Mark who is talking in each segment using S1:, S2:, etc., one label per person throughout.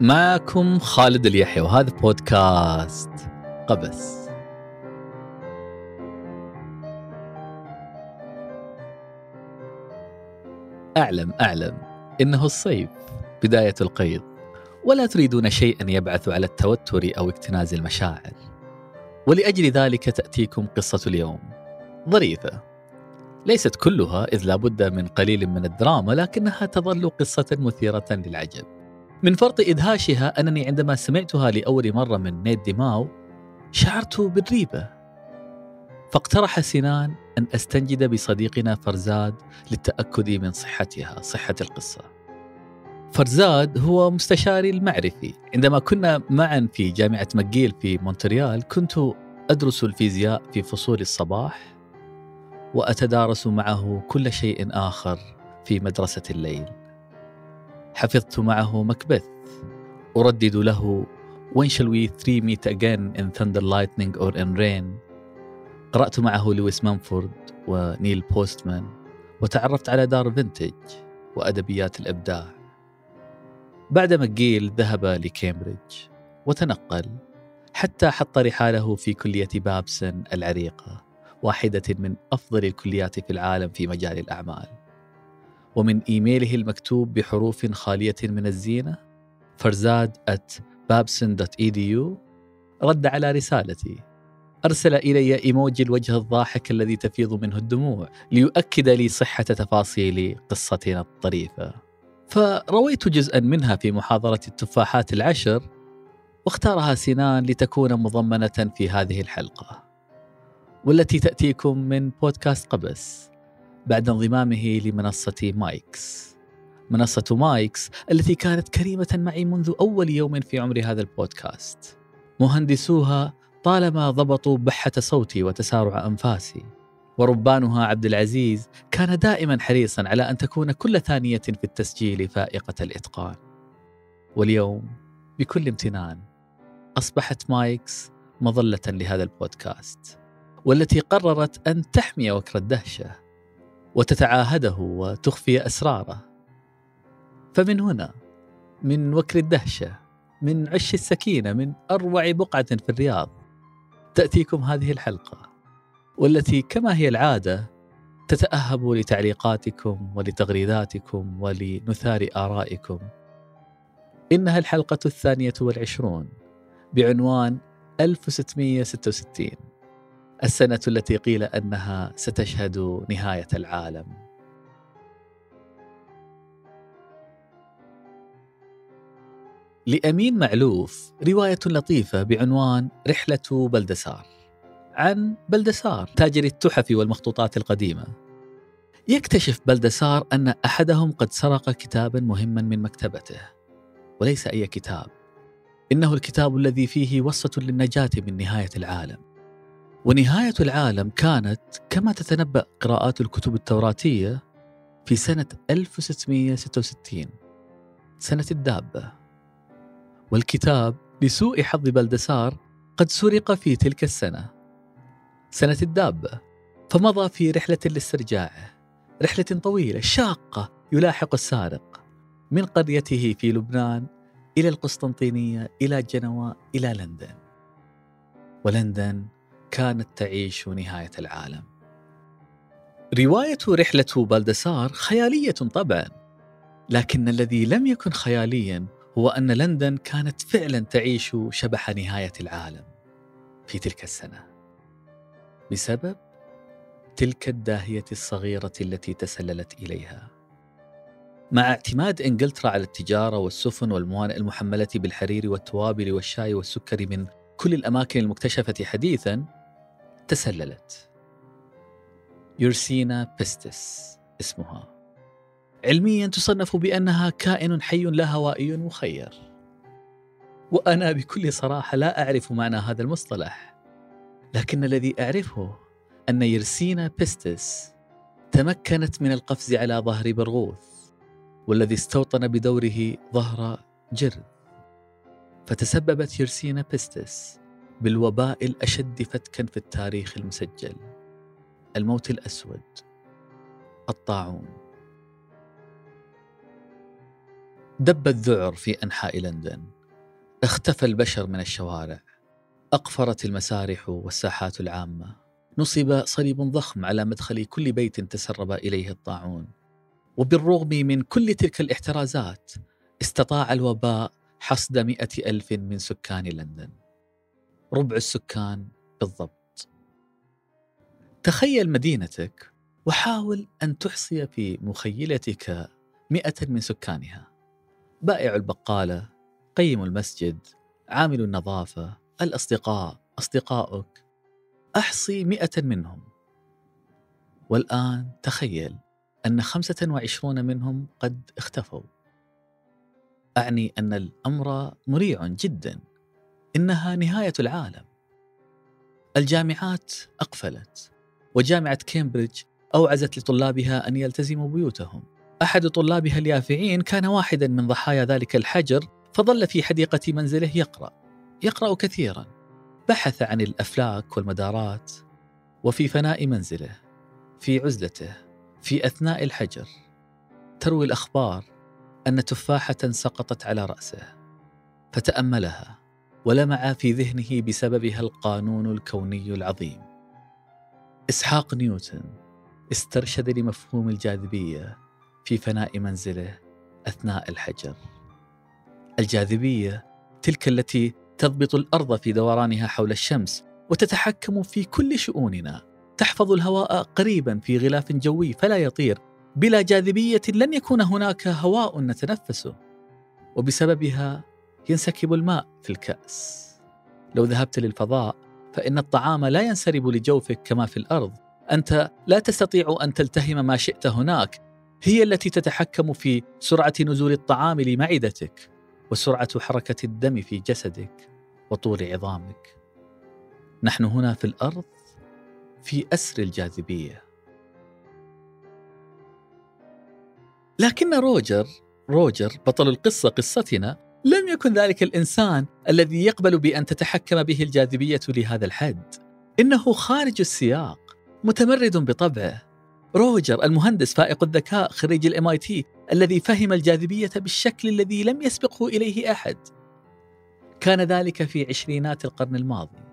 S1: معكم خالد اليحيى وهذا بودكاست قبس. أعلم أعلم إنه الصيف بداية القيض ولا تريدون شيئا يبعث على التوتر أو اكتناز المشاعر. ولأجل ذلك تأتيكم قصة اليوم. ظريفة. ليست كلها إذ لابد من قليل من الدراما لكنها تظل قصة مثيرة للعجب. من فرط إدهاشها أنني عندما سمعتها لأول مرة من نيد ديماو شعرت بالريبة. فاقترح سنان أن أستنجد بصديقنا فرزاد للتأكد من صحتها صحة القصة. فرزاد هو مستشاري المعرفي. عندما كنا معا في جامعة ماكغيل في مونتريال كنت أدرس الفيزياء في فصول الصباح وأتدارس معه كل شيء آخر في مدرسة الليل. حفظت معه مكبث. أردد له When shall we three meet again in thunder lightning or in rain? قرأت معه لويس ممفورد ونيل بوستمان وتعرفت على دار Vintage وأدبيات الإبداع. بعد مقيل ذهب لكامبريدج وتنقل حتى حط رحاله في كلية بابسن العريقة واحدة من أفضل الكليات في العالم في مجال الأعمال. ومن إيميله المكتوب بحروف خالية من الزينة فرزاد at babson.edu رد على رسالتي. أرسل إلي إيموجي الوجه الضاحك الذي تفيض منه الدموع ليؤكد لي صحة تفاصيل قصتنا الطريفة. فرويت جزءا منها في محاضرة التفاحات العشر واختارها سنان لتكون مضمنة في هذه الحلقة والتي تأتيكم من بودكاست قبس. بعد انضمامه لمنصة مايكس. منصة مايكس التي كانت كريمة معي منذ أول يوم في عمر هذا البودكاست. مهندسوها طالما ضبطوا بحة صوتي وتسارع أنفاسي. وربانها عبد العزيز كان دائما حريصا على أن تكون كل ثانية في التسجيل فائقة الإتقان. واليوم بكل امتنان أصبحت مايكس مظلة لهذا البودكاست والتي قررت أن تحمي وكر الدهشة وتتعاهده وتخفي أسراره. فمن هنا من وكر الدهشة من عش السكينة من أروع بقعة في الرياض تأتيكم هذه الحلقة والتي كما هي العادة تتأهب لتعليقاتكم ولتغريداتكم ولنثار آرائكم. إنها الحلقة الثانية والعشرون بعنوان 1666 السنة التي قيل أنها ستشهد نهاية العالم. لأمين معلوف رواية لطيفة بعنوان رحلة بلدسار. عن بلدسار تاجر التحف والمخطوطات القديمة. يكتشف بلدسار أن أحدهم قد سرق كتابا مهما من مكتبته. وليس أي كتاب. إنه الكتاب الذي فيه وصفة للنجاة من نهاية العالم. ونهاية العالم كانت كما تتنبأ قراءات الكتب التوراتية في سنة 1666 سنة الدابة. والكتاب لسوء حظ بلدسار قد سرق في تلك السنة. سنة الدابة. فمضى في رحلة لاسترجاعه رحلة طويلة شاقة يلاحق السارق. من قريته في لبنان إلى القسطنطينية إلى جنوة إلى لندن. ولندن كانت تعيش نهاية العالم. رواية رحلة بلدسار خيالية طبعا لكن الذي لم يكن خياليا هو أن لندن كانت فعلا تعيش شبح نهاية العالم في تلك السنة. بسبب تلك الداهية الصغيرة التي تسللت إليها. مع اعتماد إنجلترا على التجارة والسفن والموانئ المحملة بالحرير والتوابل والشاي والسكر من كل الأماكن المكتشفة حديثا تسللت. يورسينا بيستس اسمها. علميا تصنف بأنها كائن حي لا هوائي مخير. وأنا بكل صراحة لا أعرف معنى هذا المصطلح. لكن الذي أعرفه أن Yersinia pestis تمكنت من القفز على ظهر برغوث والذي استوطن بدوره ظهر جرذ فتسببت Yersinia pestis بالوباء الأشد فتكا في التاريخ المسجل. الموت الأسود. الطاعون. دب الذعر في أنحاء لندن. اختفى البشر من الشوارع. أقفرت المسارح والساحات العامة. نصب صليب ضخم على مدخل كل بيت تسرب إليه الطاعون. وبالرغم من كل تلك الاحترازات استطاع الوباء حصد مئة ألف من سكان لندن. ربع السكان بالضبط. تخيل مدينتك وحاول أن تحصي في مخيلتك مئة من سكانها. بائع البقالة قيم المسجد عامل النظافة الأصدقاء أصدقائك. أحصي مئة منهم. والآن تخيل أن خمسة وعشرون منهم قد اختفوا. أعني أن الأمر مريع جدا. إنها نهاية العالم. الجامعات أقفلت وجامعة كامبريدج أوعزت لطلابها أن يلتزموا بيوتهم. أحد طلابها اليافعين كان واحدا من ضحايا ذلك الحجر فظل في حديقة منزله يقرأ يقرأ كثيرا. بحث عن الأفلاك والمدارات وفي فناء منزله في عزلته في أثناء الحجر. تروي الأخبار أن تفاحة سقطت على رأسه فتأملها. ولمع في ذهنه بسببها القانون الكوني العظيم. إسحاق نيوتن استرشد لمفهوم الجاذبية في فناء منزله أثناء الحجر. الجاذبية تلك التي تضبط الأرض في دورانها حول الشمس وتتحكم في كل شؤوننا. تحفظ الهواء قريبا في غلاف جوي فلا يطير. بلا جاذبية لن يكون هناك هواء نتنفسه. وبسببها ينسكب الماء في الكأس. لو ذهبت للفضاء فإن الطعام لا ينسرب لجوفك كما في الأرض. أنت لا تستطيع أن تلتهم ما شئت هناك. هي التي تتحكم في سرعة نزول الطعام لمعدتك وسرعة حركة الدم في جسدك وطول عظامك. نحن هنا في الأرض في أسر الجاذبية. لكن روجر روجر بطل القصة قصتنا لم يكن ذلك الإنسان الذي يقبل بأن تتحكم به الجاذبية لهذا الحد. إنه خارج السياق متمرد بطبعه. روجر المهندس فائق الذكاء خريج ال MIT الذي فهم الجاذبية بالشكل الذي لم يسبقه إليه أحد. كان ذلك في عشرينات القرن الماضي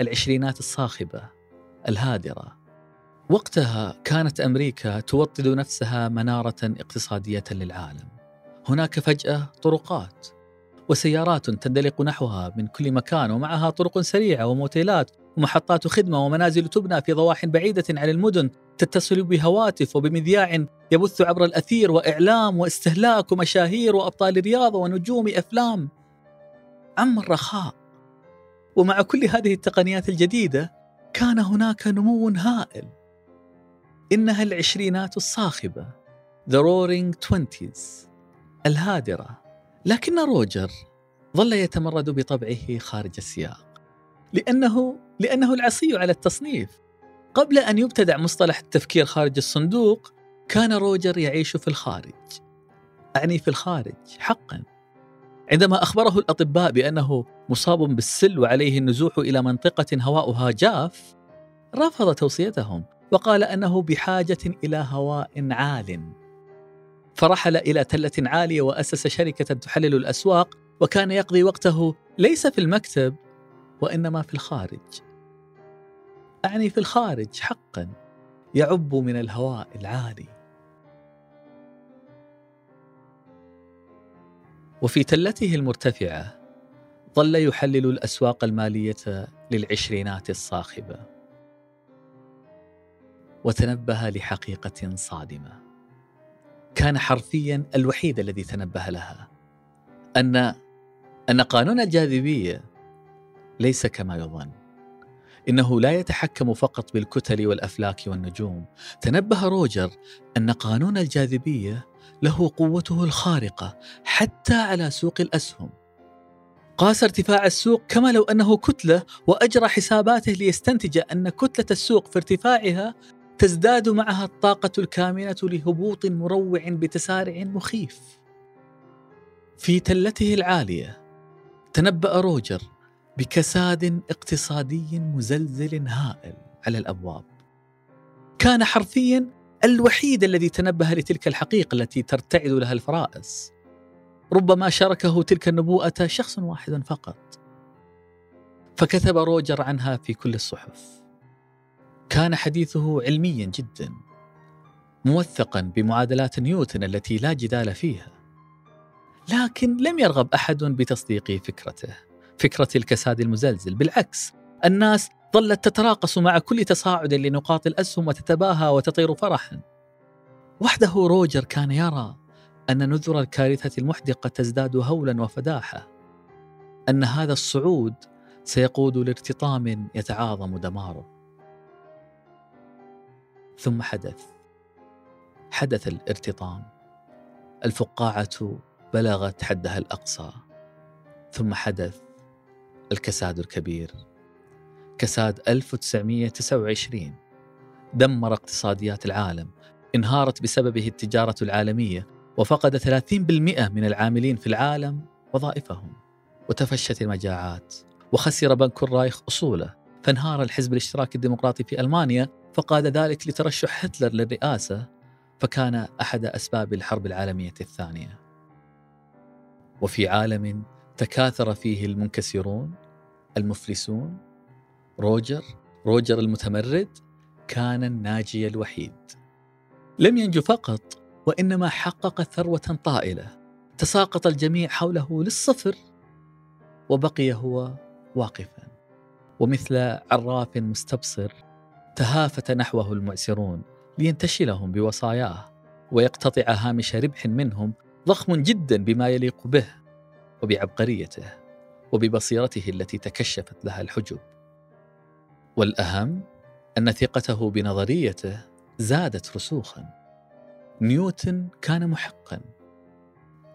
S1: العشرينات الصاخبة الهادرة. وقتها كانت أمريكا توطد نفسها منارة اقتصادية للعالم. هناك فجأة طرقات وسيارات تندلق نحوها من كل مكان ومعها طرق سريعة وموتيلات ومحطات خدمة ومنازل تبنى في ضواح بعيدة عن المدن تتصل بهواتف وبمذياع يبث عبر الأثير وإعلام واستهلاك ومشاهير وأبطال رياضه ونجوم أفلام. عم الرخاء. ومع كل هذه التقنيات الجديدة كان هناك نمو هائل إنها العشرينات الصاخبة The Roaring Twenties الهادرة. لكن روجر ظل يتمرد بطبعه خارج السياق. لأنه لأنه العصي على التصنيف. قبل أن يبتدع مصطلح التفكير خارج الصندوق كان روجر يعيش في الخارج. أعني في الخارج حقا. عندما أخبره الأطباء بأنه مصاب بالسل وعليه النزوح إلى منطقة هواؤها جاف رفض توصيتهم وقال أنه بحاجة إلى هواء عال. فرحل إلى تلة عالية وأسس شركة تحلل الأسواق وكان يقضي وقته ليس في المكتب وإنما في الخارج. أعني في الخارج حقا يعب من الهواء العالي. وفي تلته المرتفعة ظل يحلل الأسواق المالية للعشرينات الصاخبة. وتنبه لحقيقة صادمة. كان حرفيا الوحيد الذي تنبه لها. ان أن قانون الجاذبية ليس كما يظن. إنه لا يتحكم فقط بالكتل والأفلاك والنجوم. تنبه روجر أن قانون الجاذبية له قوته الخارقة حتى على سوق الأسهم. قاس ارتفاع السوق كما لو أنه كتلة وأجرى حساباته ليستنتج أن كتلة السوق في ارتفاعها تزداد معها الطاقة الكامنة لهبوط مروع بتسارع مخيف. في تلته العالية تنبأ روجر بكساد اقتصادي مزلزل هائل على الأبواب. كان حرفيا الوحيد الذي تنبه لتلك الحقيقة التي ترتعد لها الفرائس. ربما شاركه تلك النبوءة شخص واحد فقط فكتب روجر عنها في كل الصحف كان حديثه علميا جدا موثقا بمعادلات نيوتن التي لا جدال فيها. لكن لم يرغب أحد بتصديق فكرته فكرة الكساد المزلزل. بالعكس الناس ظلت تتراقص مع كل تصاعد لنقاط الأسهم وتتباهى وتطير فرحا. وحده روجر كان يرى أن نذر الكارثة المحدقة تزداد هولا وفداحة أن هذا الصعود سيقود لارتطام يتعاظم دماره. ثم حدث. حدث الارتطام. الفقاعة بلغت حدها الأقصى. ثم حدث الكساد الكبير. كساد 1929 دمر اقتصاديات العالم. انهارت بسببه التجارة العالمية وفقد 30% من العاملين في العالم وظائفهم وتفشت المجاعات. وخسر بنك الرايخ أصوله. فانهار الحزب الاشتراكي الديمقراطي في ألمانيا فقاد ذلك لترشح هتلر للرئاسة فكان أحد أسباب الحرب العالمية الثانية. وفي عالم تكاثر فيه المنكسرون المفلسون روجر روجر المتمرد كان الناجي الوحيد. لم ينجو فقط وإنما حقق ثروة طائلة تساقط الجميع حوله للصفر وبقي هو واقفا ومثل عراف مستبصر تهافت نحوه المعسرون لينتشلهم بوصاياه ويقتطع هامش ربح منهم ضخم جدا بما يليق به وبعبقريته وببصيرته التي تكشفت لها الحجب. والأهم أن ثقته بنظريته زادت رسوخا. نيوتن كان محقا.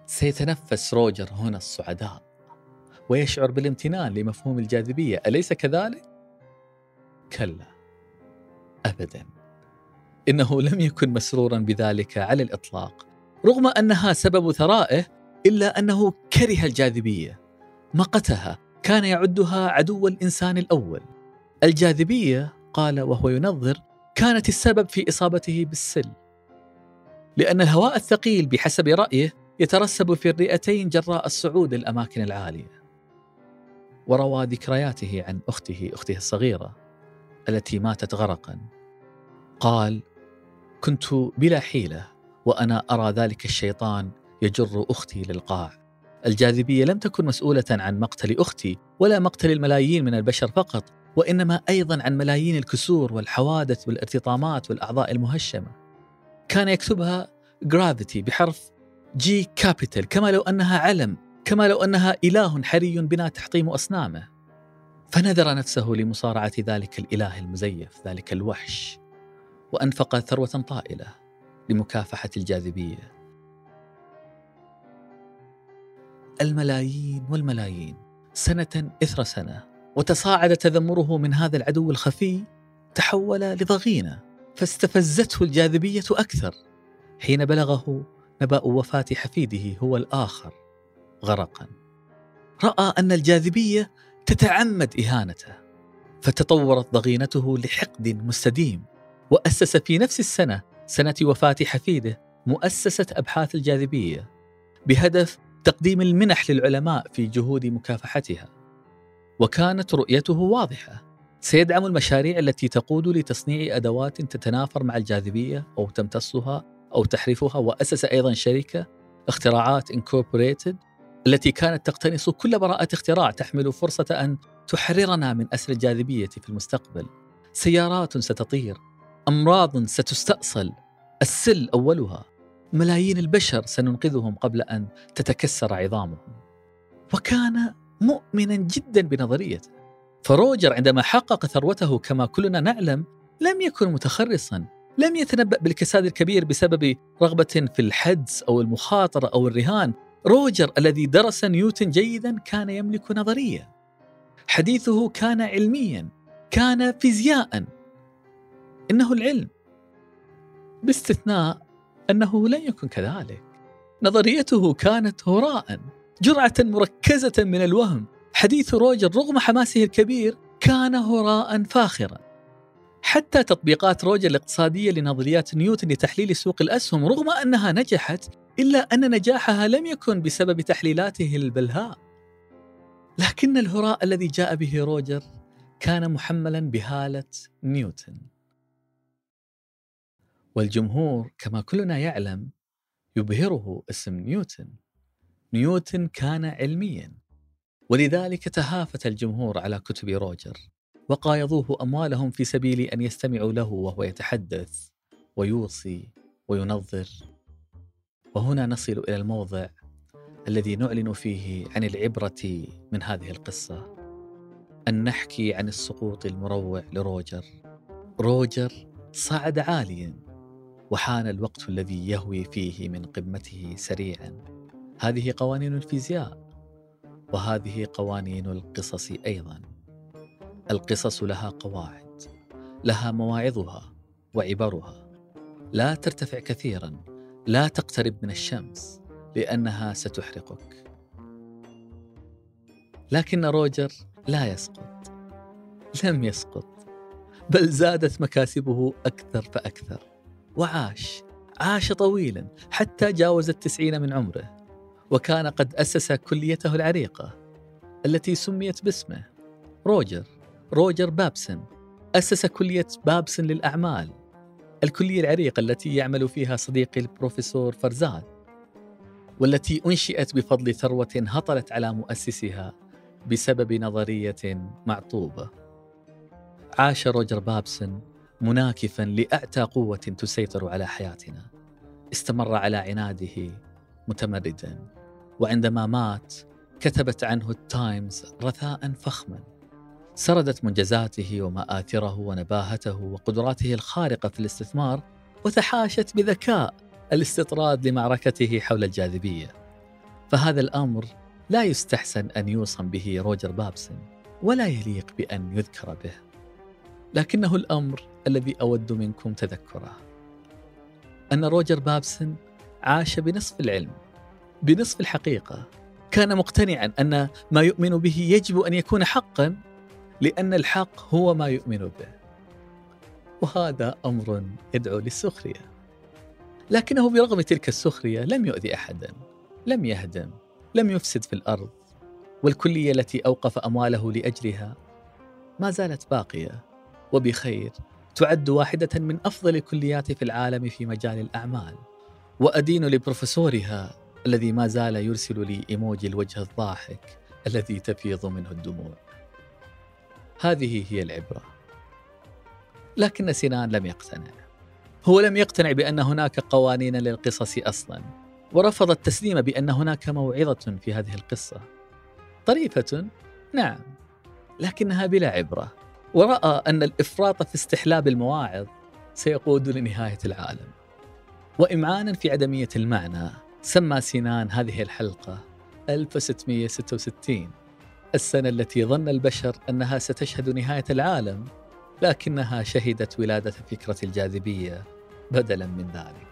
S1: سيتنفس روجر هنا الصعداء ويشعر بالامتنان لمفهوم الجاذبية. أليس كذلك؟ كلا. ابدا. إنه لم يكن مسرورا بذلك على الإطلاق رغم أنها سبب ثرائه إلا أنه كره الجاذبية. مقتها كان يعدها عدو الإنسان الأول. الجاذبية قال وهو ينظر كانت السبب في إصابته بالسل. لأن الهواء الثقيل بحسب رأيه يترسب في الرئتين جراء الصعود الاماكن العالية. وروى ذكرياته عن أخته أخته الصغيرة التي ماتت غرقا. قال كنت بلا حيلة وأنا أرى ذلك الشيطان يجر أختي للقاع. الجاذبية لم تكن مسؤولة عن مقتل أختي ولا مقتل الملايين من البشر فقط وإنما أيضا عن ملايين الكسور والحوادث والارتطامات والأعضاء المهشمة. كان يكتبها جرافيتي بحرف G capital كما لو أنها علم كما لو أنها إله حري بنا تحطيم أصنامه. فنذر نفسه لمصارعة ذلك الإله المزيف ذلك الوحش. وأنفق ثروة طائلة لمكافحة الجاذبية. الملايين والملايين سنة إثر سنة وتصاعد تذمره من هذا العدو الخفي تحول لضغينة فاستفزته الجاذبية أكثر حين بلغه نبأ وفاة حفيده هو الآخر غرقا. رأى أن الجاذبية تتعمد إهانته فتطورت ضغينته لحقد مستديم وأسس في نفس السنة سنة وفاة حفيده مؤسسة أبحاث الجاذبية بهدف تقديم المنح للعلماء في جهود مكافحتها. وكانت رؤيته واضحة. سيدعم المشاريع التي تقود لتصنيع أدوات تتنافر مع الجاذبية أو تمتصها أو تحرفها وأسس أيضا شركة اختراعات Incorporated التي كانت تقتنص كل براءة اختراع تحمل فرصة أن تحررنا من أسر الجاذبية في المستقبل. سيارات ستطير. أمراض ستستأصل السل أولها. ملايين البشر سننقذهم قبل أن تتكسر عظامهم. وكان مؤمنا جدا بنظريته. فروجر عندما حقق ثروته كما كلنا نعلم لم يكن متخرصا. لم يتنبأ بالكساد الكبير بسبب رغبة في الحدس أو المخاطرة أو الرهان. روجر الذي درس نيوتن جيدا كان يملك نظرية. حديثه كان علميا كان فيزياء. إنه العلم. باستثناء أنه لن يكن كذلك. نظريته كانت هراء جرعة مركزة من الوهم. حديث روجر رغم حماسه الكبير كان هراء فاخرا. حتى تطبيقات روجر الاقتصادية لنظريات نيوتن لتحليل سوق الأسهم رغم أنها نجحت إلا أن نجاحها لم يكن بسبب تحليلاته البلهاء. لكن الهراء الذي جاء به روجر كان محملا بهالة نيوتن. والجمهور كما كلنا يعلم يبهره اسم نيوتن. نيوتن كان علميا ولذلك تهافت الجمهور على كتب روجر وقايضوه أموالهم في سبيل أن يستمعوا له وهو يتحدث ويوصي وينظر. وهنا نصل إلى الموضع الذي نعلن فيه عن العبرة من هذه القصة. أن نحكي عن السقوط المروع لروجر. روجر صعد عاليا. وحان الوقت الذي يهوي فيه من قمته سريعا. هذه قوانين الفيزياء وهذه قوانين القصص أيضا. القصص لها قواعد لها مواعظها وعبرها. لا ترتفع كثيرا لا تقترب من الشمس لأنها ستحرقك. لكن روجر لا يسقط. لم يسقط بل زادت مكاسبه أكثر فأكثر. وعاش عاش طويلا حتى جاوز التسعين من عمره وكان قد أسس كليته العريقة التي سميت باسمه روجر روجر بابسن. أسس كلية بابسن للأعمال الكلية العريقة التي يعمل فيها صديقي البروفيسور فرزاد والتي أنشئت بفضل ثروة هطلت على مؤسسها بسبب نظرية معطوبة. عاش روجر بابسن مناكفا لأعتى قوة تسيطر على حياتنا. استمر على عناده متمردا وعندما مات كتبت عنه التايمز رثاء فخما. سردت منجزاته ومآثره ونباهته وقدراته الخارقة في الاستثمار وتحاشت بذكاء الاستطراد لمعركته حول الجاذبية. فهذا الأمر لا يستحسن أن يوصم به روجر بابسن ولا يليق بأن يذكر به. لكنه الأمر الذي أود منكم تذكره. أن روجر بابسن عاش بنصف العلم. بنصف الحقيقة. كان مقتنعا أن ما يؤمن به يجب أن يكون حقا لأن الحق هو ما يؤمن به. وهذا أمر يدعو للسخرية. لكنه برغم تلك السخرية لم يؤذي أحدا. لم يهدم. لم يفسد في الأرض. والكلية التي أوقف أمواله لأجلها ما زالت باقية. وبخير. تعد واحدة من أفضل الكليات في العالم في مجال الأعمال. وأدين لبروفيسورها الذي ما زال يرسل لي إيموجي الوجه الضاحك الذي تفيض منه الدموع. هذه هي العبرة. لكن سنان لم يقتنع. هو لم يقتنع بأن هناك قوانين للقصص أصلا ورفض التسليم بأن هناك موعظة في هذه القصة. طريفة نعم لكنها بلا عبرة. ورأى أن الإفراط في استحلاب المواعظ سيقود لنهاية العالم. وإمعانا في عدمية المعنى سمى سينان هذه الحلقة 1666 السنة التي ظن البشر أنها ستشهد نهاية العالم لكنها شهدت ولادة فكرة الجاذبية بدلا من ذلك.